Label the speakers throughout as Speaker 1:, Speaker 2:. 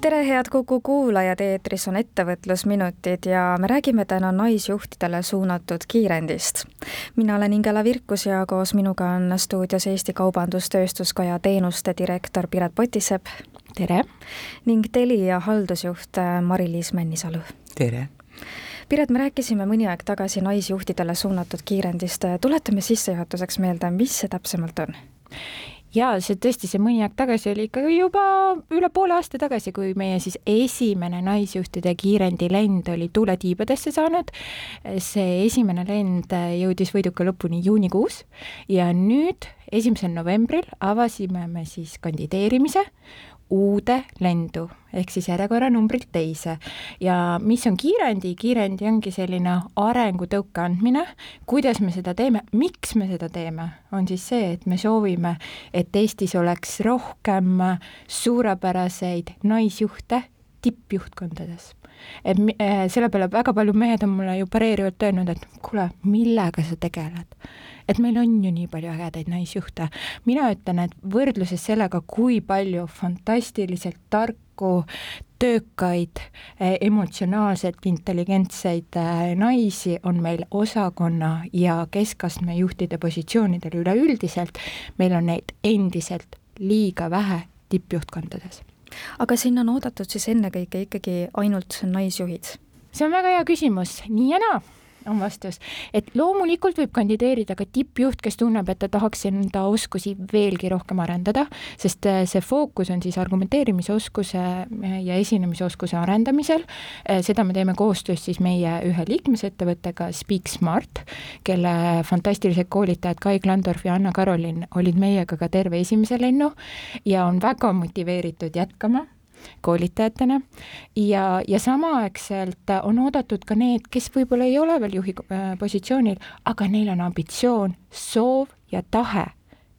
Speaker 1: tere, head Kuku kuulajad, eetris on Ettevõtlusminutid ja me räägime täna naisjuhtidele suunatud kiirendist. mina olen Ingela Virkus ja koos minuga on stuudios Eesti Kaubandus-Tööstuskoja teenuste direktor Piret Potisepp.
Speaker 2: tere!
Speaker 1: ning Telia haldusjuht Mari-Liis Männisalu.
Speaker 3: tere!
Speaker 1: Piret, me rääkisime mõni aeg tagasi naisjuhtidele suunatud kiirendist, tuletame sissejuhatuseks meelde, mis see täpsemalt on?
Speaker 2: Ja see tõesti, see mõni aeg tagasi oli ikka juba üle poole aasta tagasi, kui meie siis esimene naisjuhtide kiirendilend oli tuuletiibadesse saanud. see esimene lend jõudis võiduka lõpuni juunikuus ja nüüd, esimesel novembril avasime me siis kandideerimise uude lendu ehk siis järjekorranumbrilt teise. ja mis on kiirendi, kiirendi ongi selline arengutõuke andmine, kuidas me seda teeme, miks me seda teeme, on siis see, et me soovime, et Eestis oleks rohkem suurepäraseid naisjuhte tippjuhtkondades et äh, selle peale väga paljud mehed on mulle ju pareerivalt öelnud, et kuule, millega sa tegeled. et meil on ju nii palju ägedaid naisjuhte. mina ütlen, et võrdluses sellega, kui palju fantastiliselt tarku, töökaid, äh, emotsionaalselt intelligentseid äh, naisi on meil osakonna ja keskastme juhtide positsioonidel üleüldiselt, meil on neid endiselt liiga vähe tippjuhtkondades
Speaker 1: aga sinna on oodatud siis ennekõike ikkagi ainult naisjuhid?
Speaker 2: see on väga hea küsimus, nii ja naa on vastus, et loomulikult võib kandideerida ka tippjuht, kes tunneb, et ta tahaks enda oskusi veelgi rohkem arendada, sest äh, see fookus on siis argumenteerimisoskuse äh, ja esinemisoskuse arendamisel. Äh, seda me teeme koostöös siis meie ühe liikmesettevõttega Speak Smart, kelle fantastilised koolitajad Kai Klandorf ja Anna-Karolin olid meiega ka terve esimese lennu ja on väga motiveeritud jätkama koolitajatena ja, ja samaaegselt on oodatud ka need, kes võib-olla ei ole veel juhi äh, positsioonil, aga neil on ambitsioon, soov ja tahe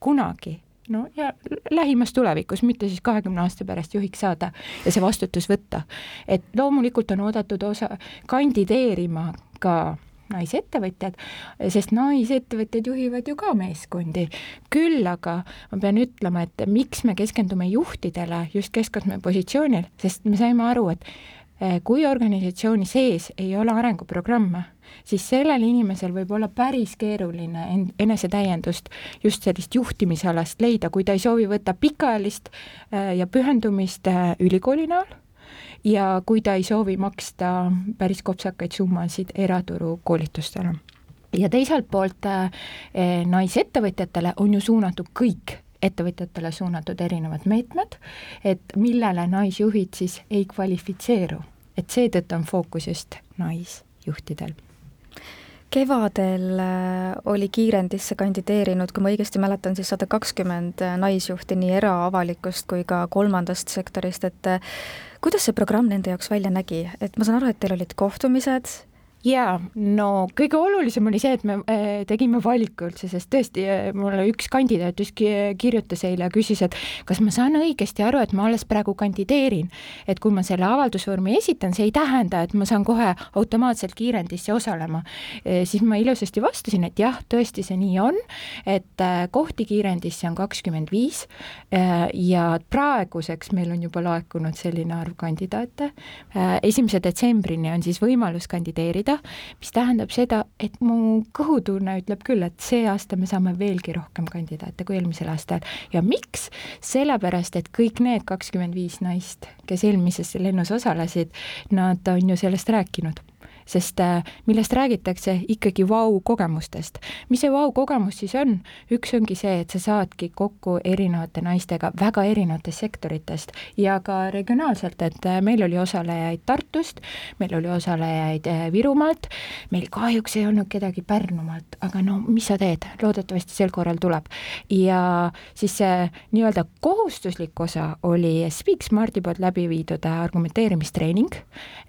Speaker 2: kunagi no ja lähimas tulevikus, mitte siis kahekümne aasta pärast juhiks saada ja see vastutus võtta. et loomulikult on oodatud osa kandideerima ka naisettevõtjad, sest naisettevõtjad juhivad ju ka meeskondi. küll aga ma pean ütlema, et miks me keskendume juhtidele just keskastme positsioonil, sest me saime aru, et eh, kui organisatsiooni sees ei ole arenguprogramme, siis sellel inimesel võib olla päris keeruline enesetäiendust just sellist juhtimisalast leida, kui ta ei soovi võtta pikaajalist eh, ja pühendumist eh, ülikooli näol ja kui ta ei soovi maksta päris kopsakaid summasid eraturu koolitustele. ja teiselt poolt äh, naisettevõtjatele on ju suunatud kõik ettevõtjatele suunatud erinevad meetmed, et millele naisjuhid siis ei kvalifitseeru, et seetõttu on fookus just naisjuhtidel
Speaker 1: kevadel äh, oli kiirendisse kandideerinud, kui ma õigesti mäletan, siis sada kakskümmend naisjuhti nii era-, avalikust kui ka kolmandast sektorist, et äh, kuidas see programm nende jaoks välja nägi, et ma saan aru, et teil olid kohtumised,
Speaker 2: jaa, no kõige olulisem oli see, et me äh, tegime valiku üldse, sest tõesti äh, mulle üks kandidaat just kirjutas eile ja küsis, et kas ma saan õigesti aru, et ma alles praegu kandideerin. et kui ma selle avaldusvormi esitan, see ei tähenda, et ma saan kohe automaatselt kiirendisse osalema. Äh, siis ma ilusasti vastasin, et jah, tõesti see nii on, et kohti kiirendisse on kakskümmend viis ja praeguseks meil on juba laekunud selline arv kandidaate. esimese detsembrini on siis võimalus kandideerida leida, mis tähendab seda, et mu kõhutunne ütleb küll, et see aasta me saame veelgi rohkem kandidaate kui eelmisel aastal. ja miks? sellepärast, et kõik need kakskümmend viis naist, kes eelmises lennus osalesid, nad on ju sellest rääkinud sest äh, millest räägitakse ikkagi vau-kogemustest. mis see vau-kogemus siis on? üks ongi see, et sa saadki kokku erinevate naistega väga erinevatest sektoritest ja ka regionaalselt, et äh, meil oli osalejaid Tartust, meil oli osalejaid äh, Virumaalt, meil kahjuks ei olnud kedagi Pärnumaalt, aga no mis sa teed, loodetavasti sel korral tuleb. ja siis see nii-öelda kohustuslik osa oli Speak Smarti poolt läbi viidud argumenteerimistreening,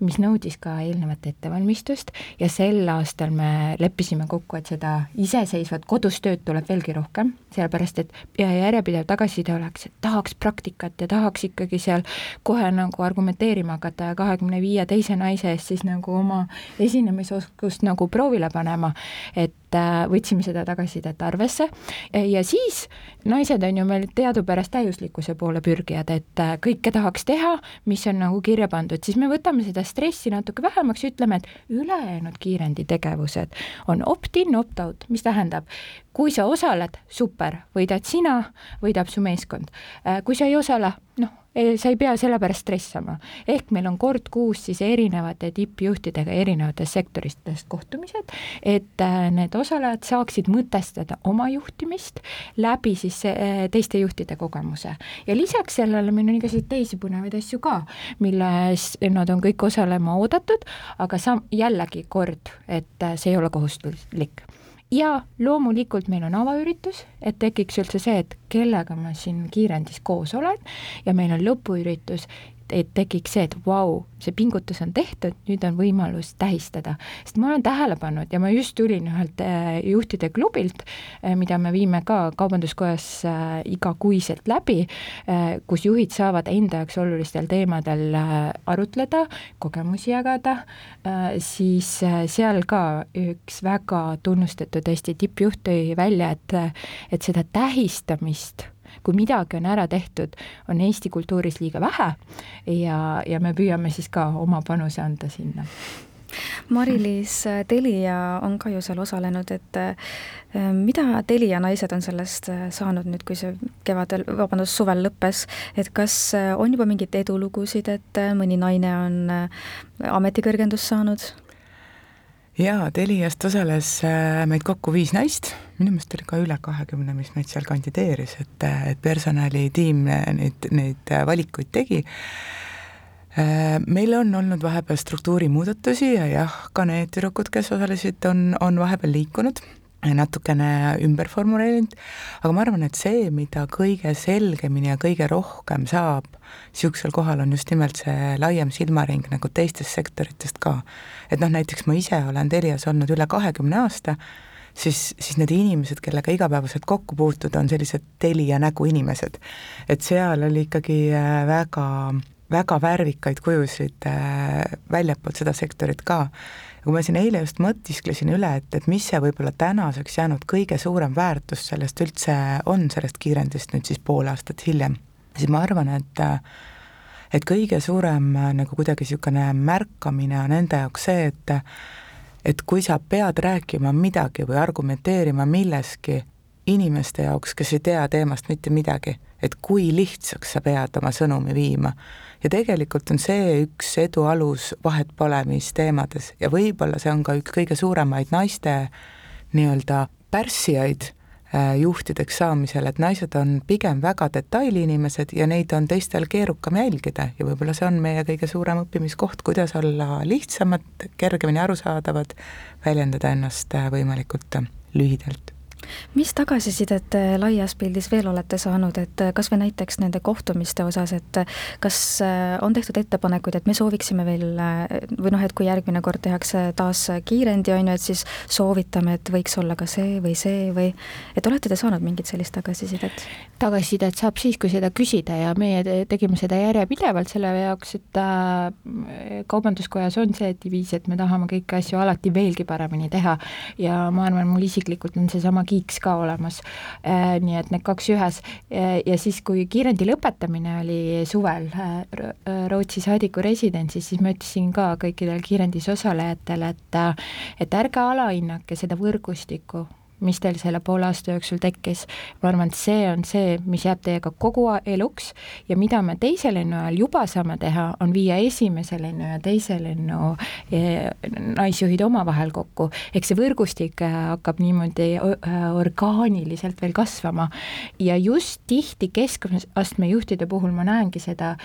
Speaker 2: mis nõudis ka eelnevat ettevalmistust, ettevalmistust ja sel aastal me leppisime kokku, et seda iseseisvat kodus tööd tuleb veelgi rohkem, sellepärast et järjepidev tagasiside oleks, et tahaks praktikat ja tahaks ikkagi seal kohe nagu argumenteerima hakata ja kahekümne viie teise naise eest siis nagu oma esinemisoskust nagu proovile panema, et äh, võtsime seda tagasisidet arvesse ja siis naised on ju meil teadupärast täiuslikkuse poole pürgijad, et äh, kõike tahaks teha, mis on nagu kirja pandud, siis me võtame seda stressi natuke vähemaks, ütleme, et ülejäänud kiirenditegevused on opt-in, opt-out, mis tähendab, kui sa osaled, super, võidad sina, võidab su meeskond. Äh, kui sa ei osale, noh, sa ei pea selle pärast stressama. ehk meil on kord kuus siis erinevate tippjuhtidega erinevatest sektoritest kohtumised, et äh, need osalejad saaksid mõtestada oma juhtimist läbi siis äh, teiste juhtide kogemuse. ja lisaks sellele meil on igasuguseid teisi põnevaid asju ka, milles nad on kõik osalema oodatud, aga sa-, jällegi kord, et äh, see ei ole kohustuslik ja loomulikult meil on avaüritus, et tekiks üldse see, et kellega ma siin kiirendis koos olen ja meil on lõpuüritus et tekiks see, et vau, see pingutus on tehtud, nüüd on võimalus tähistada. sest ma olen tähele pannud ja ma just tulin ühelt äh, juhtide klubilt, äh, mida me viime ka Kaubanduskojas äh, igakuiselt läbi, kus juhid saavad enda jaoks olulistel teemadel arutleda, kogemusi jagada, siis seal ka üks väga tunnustatud Eesti tippjuht tõi välja, et, et seda tähistamist kui midagi on ära tehtud, on Eesti kultuuris liiga vähe ja, ja me püüame siis ka oma panuse anda sinna.
Speaker 1: Mari-Liis Telia on ka ju seal osalenud, et äh, mida Telia naised on sellest äh, saanud nüüd, kui see kevadel, vabandust, suvel lõppes, et kas äh, on juba mingeid edulugusid, et mõni naine on ametikõrgendust saanud?
Speaker 3: jaa, Teliast osales meid kokku viis naist, minu meelest oli ka üle kahekümne, mis meid seal kandideeris, et, et personalitiim neid, neid valikuid tegi. Meil on olnud vahepeal struktuurimuudatusi ja jah, ka need tüdrukud, kes osalesid, on, on vahepeal liikunud natukene ümber formuleerinud, aga ma arvan, et see, mida kõige selgemini ja kõige rohkem saab niisugusel kohal, on just nimelt see laiem silmaring nagu teistest sektoritest ka. et noh, näiteks ma ise olen Telias olnud üle kahekümne aasta, siis, siis need inimesed, kellega igapäevaselt kokku puutuda, on sellised Telia nägu inimesed. et seal oli ikkagi äh, väga, väga värvikaid kujusid äh, väljapoolt seda sektorit ka ja kui ma siin eile just mõtisklesin üle, et, et mis see võib-olla tänaseks jäänud kõige suurem väärtus sellest üldse on, sellest kiirendist nüüd siis pool aastat hiljem, siis ma arvan, et et kõige suurem nagu kuidagi niisugune märkamine on enda jaoks see, et et kui sa pead rääkima midagi või argumenteerima milleski inimeste jaoks, kes ei tea teemast mitte midagi, et kui lihtsaks sa pead oma sõnumi viima. Ja tegelikult on see üks edu alus, vahet pole mis teemades ja võib-olla see on ka üks kõige suuremaid naiste nii-öelda pärssijaid juhtideks saamisel, et naised on pigem väga detailiinimesed ja neid on teistel keerukam jälgida ja võib-olla see on meie kõige suurem õppimiskoht, kuidas olla lihtsamad, kergemini arusaadavad, väljendada ennast äh, võimalikult lühidalt
Speaker 1: mis tagasisidet laias pildis veel olete saanud, et kas või näiteks nende kohtumiste osas, et kas äh, on tehtud ettepanekuid, et me sooviksime veel äh, või noh, et kui järgmine kord tehakse taas kiirendi, on ju, et siis soovitame, et võiks olla ka see või see või et olete te saanud mingit sellist tagasisidet?
Speaker 2: tagasisidet saab siis, kui seda küsida ja meie tegime seda järjepidevalt selle jaoks, et äh, kaubanduskojas on see diviis, et me tahame kõiki asju alati veelgi paremini teha ja ma arvan, mul isiklikult on seesama gigs ka olemas. Äh, nii et need kaks ühes äh, ja siis, kui kiirendi lõpetamine oli suvel äh, Rootsi saadiku residentsis, siis ma ütlesin ka kõikidele kiirendis osalejatele, et et ärge alahinnake seda võrgustikku, mis teil selle poole aasta jooksul tekkis. ma arvan, et see on see, mis jääb teiega kogu eluks ja mida me teise lennu ajal juba saame teha, on viia esimese lennu ja teise lennu eh, naisjuhid omavahel kokku, eks see võrgustik eh, hakkab niimoodi eh, orgaaniliselt veel kasvama ja just tihti keskastme juhtide puhul ma näengi seda,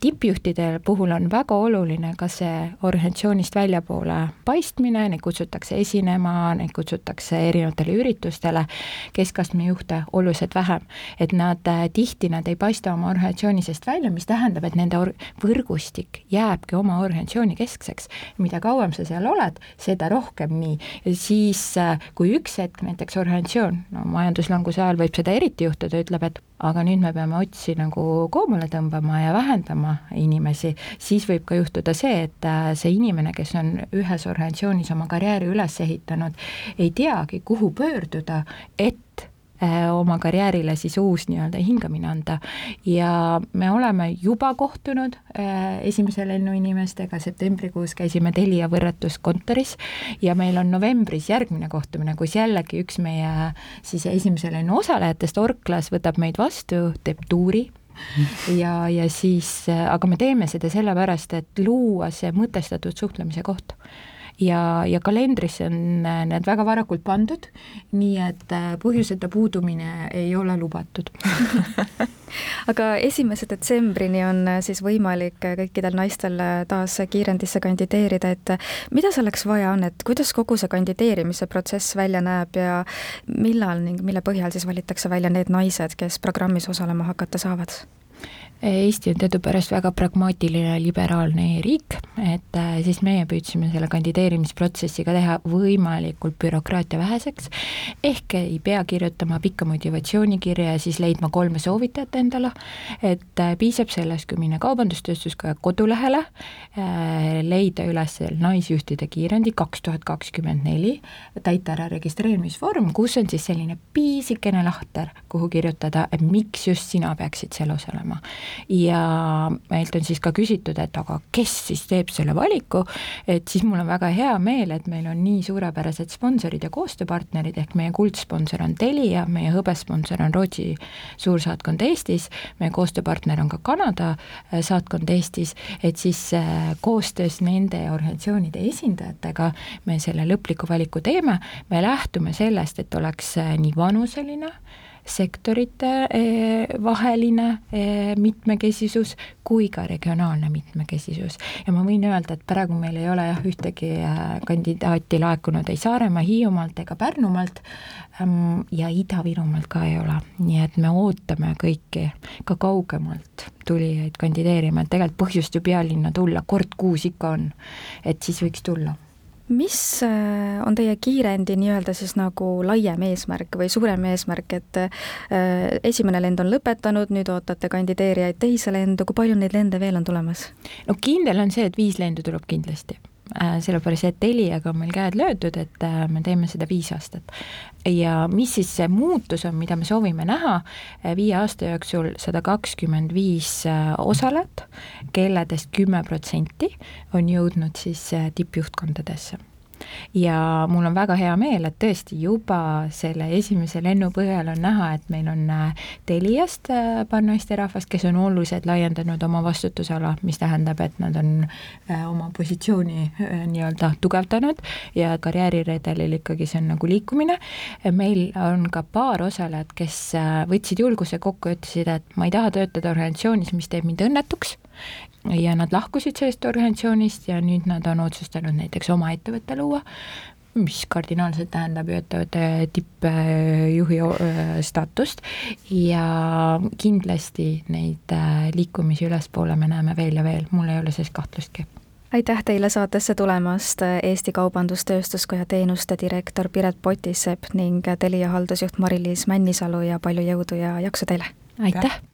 Speaker 2: tippjuhtide puhul on väga oluline ka see organisatsioonist väljapoole paistmine, neid kutsutakse esinema, neid kutsutakse erinevatele üritustele keskastme juhte oluliselt vähem. et nad äh, tihti, nad ei paista oma organisatsiooni seest välja, mis tähendab, et nende võrgustik jääbki oma organisatsiooni keskseks. mida kauem sa seal oled, seda rohkem nii. siis, äh, kui üks hetk näiteks organisatsioon, no majanduslanguse ajal võib seda eriti juhtuda, ütleb, et aga nüüd me peame otsi nagu koomale tõmbama ja vähendama inimesi, siis võib ka juhtuda see, et äh, see inimene, kes on ühes organisatsioonis oma karjääri üles ehitanud, ei teagi, kuhu pöörduda, et oma karjäärile siis uus nii-öelda hingamine anda. ja me oleme juba kohtunud äh, esimese lennu inimestega, septembrikuus käisime Telia võrratuskontoris ja meil on novembris järgmine kohtumine, kus jällegi üks meie siis esimese lennu osalejatest, Orklas, võtab meid vastu, teeb tuuri. Ja, ja siis, aga me teeme seda sellepärast, et luua see mõtestatud suhtlemise koht ja, ja kalendrisse on need väga varakult pandud, nii et äh, põhjuseta puudumine ei ole lubatud
Speaker 1: aga esimese detsembrini on äh, siis võimalik äh, kõikidel naistel taas kiirendisse kandideerida, et mida selleks vaja on, et kuidas kogu see kandideerimise protsess välja näeb ja millal ning mille põhjal siis valitakse välja need naised, kes programmis osalema hakata saavad?
Speaker 2: Eesti on teadupärast väga pragmaatiline liberaalne e-riik, et äh, siis meie püüdsime selle kandideerimisprotsessiga teha võimalikult bürokraatia väheseks, ehk ei pea kirjutama pikka motivatsioonikirja ja siis leidma kolme soovitajat endale, et äh, piisab sellest, kui minna Kaubandus-Tööstuskoja kodulehele, äh, leida üles naisjuhtide kiirendi kaks tuhat kakskümmend neli, täita ära registreerimisvorm, kus on siis selline pisikene lahter, kuhu kirjutada, et miks just sina peaksid seal osalema ja meilt on siis ka küsitud, et aga kes siis teeb selle valiku, et siis mul on väga hea meel, et meil on nii suurepärased sponsorid ja koostööpartnerid, ehk meie kuldsponsor on Telia, meie hõbesponsor on Rootsi suursaatkond Eestis, meie koostööpartner on ka Kanada äh, saatkond Eestis, et siis äh, koostöös nende organisatsioonide esindajatega me selle lõpliku valiku teeme, me lähtume sellest, et oleks äh, nii vanuseline, sektorite eh, vaheline eh, mitmekesisus kui ka regionaalne mitmekesisus. ja ma võin öelda, et praegu meil ei ole jah, ühtegi eh, kandidaati laekunud ei Saaremaa, Hiiumaalt ega Pärnumaalt ehm, ja Ida-Virumaalt ka ei ole, nii et me ootame kõiki ka kaugemalt tulijaid kandideerima, et tegelikult põhjust ju pealinna tulla kord kuus ikka on, et siis võiks tulla
Speaker 1: mis äh, on teie kiirendi nii-öelda siis nagu laiem eesmärk või suurem eesmärk, et äh, esimene lend on lõpetanud, nüüd ootate kandideerijaid teise lendu, kui palju neid lende veel on tulemas?
Speaker 2: no kindel on see, et viis lendu tuleb kindlasti sellepärast et Teliaga on meil käed löödud, et äh, me teeme seda viis aastat. ja mis siis see muutus on, mida me soovime näha, äh, viie aasta jooksul sada kakskümmend viis osalejat, kelledest kümme protsenti on jõudnud siis tippjuhtkondadesse ja mul on väga hea meel, et tõesti juba selle esimese lennu põhjal on näha, et meil on äh, Teliast äh, paar naisterahvast, kes on oluliselt laiendanud oma vastutusala, mis tähendab, et nad on äh, oma positsiooni nii-öelda tugevdanud ja karjääriredelil ikkagi see on nagu liikumine. meil on ka paar osalejat, kes võtsid julguse kokku ja ütlesid, et ma ei taha töötada organisatsioonis, mis teeb mind õnnetuks ja nad lahkusid sellest organisatsioonist ja nüüd nad on otsustanud näiteks oma ettevõtte luua, mis kardinaalselt tähendab ju ettevõtte tippjuhi staatust ja kindlasti neid äh, liikumisi ülespoole me näeme veel ja veel, mul ei ole selles kahtlustki
Speaker 1: aitäh teile saatesse tulemast, Eesti Kaubandus-Tööstuskoja teenuste direktor Piret Potisepp ning Telia haldusjuht Mari-Liis Männisalu ja palju jõudu ja jaksu teile!
Speaker 2: aitäh!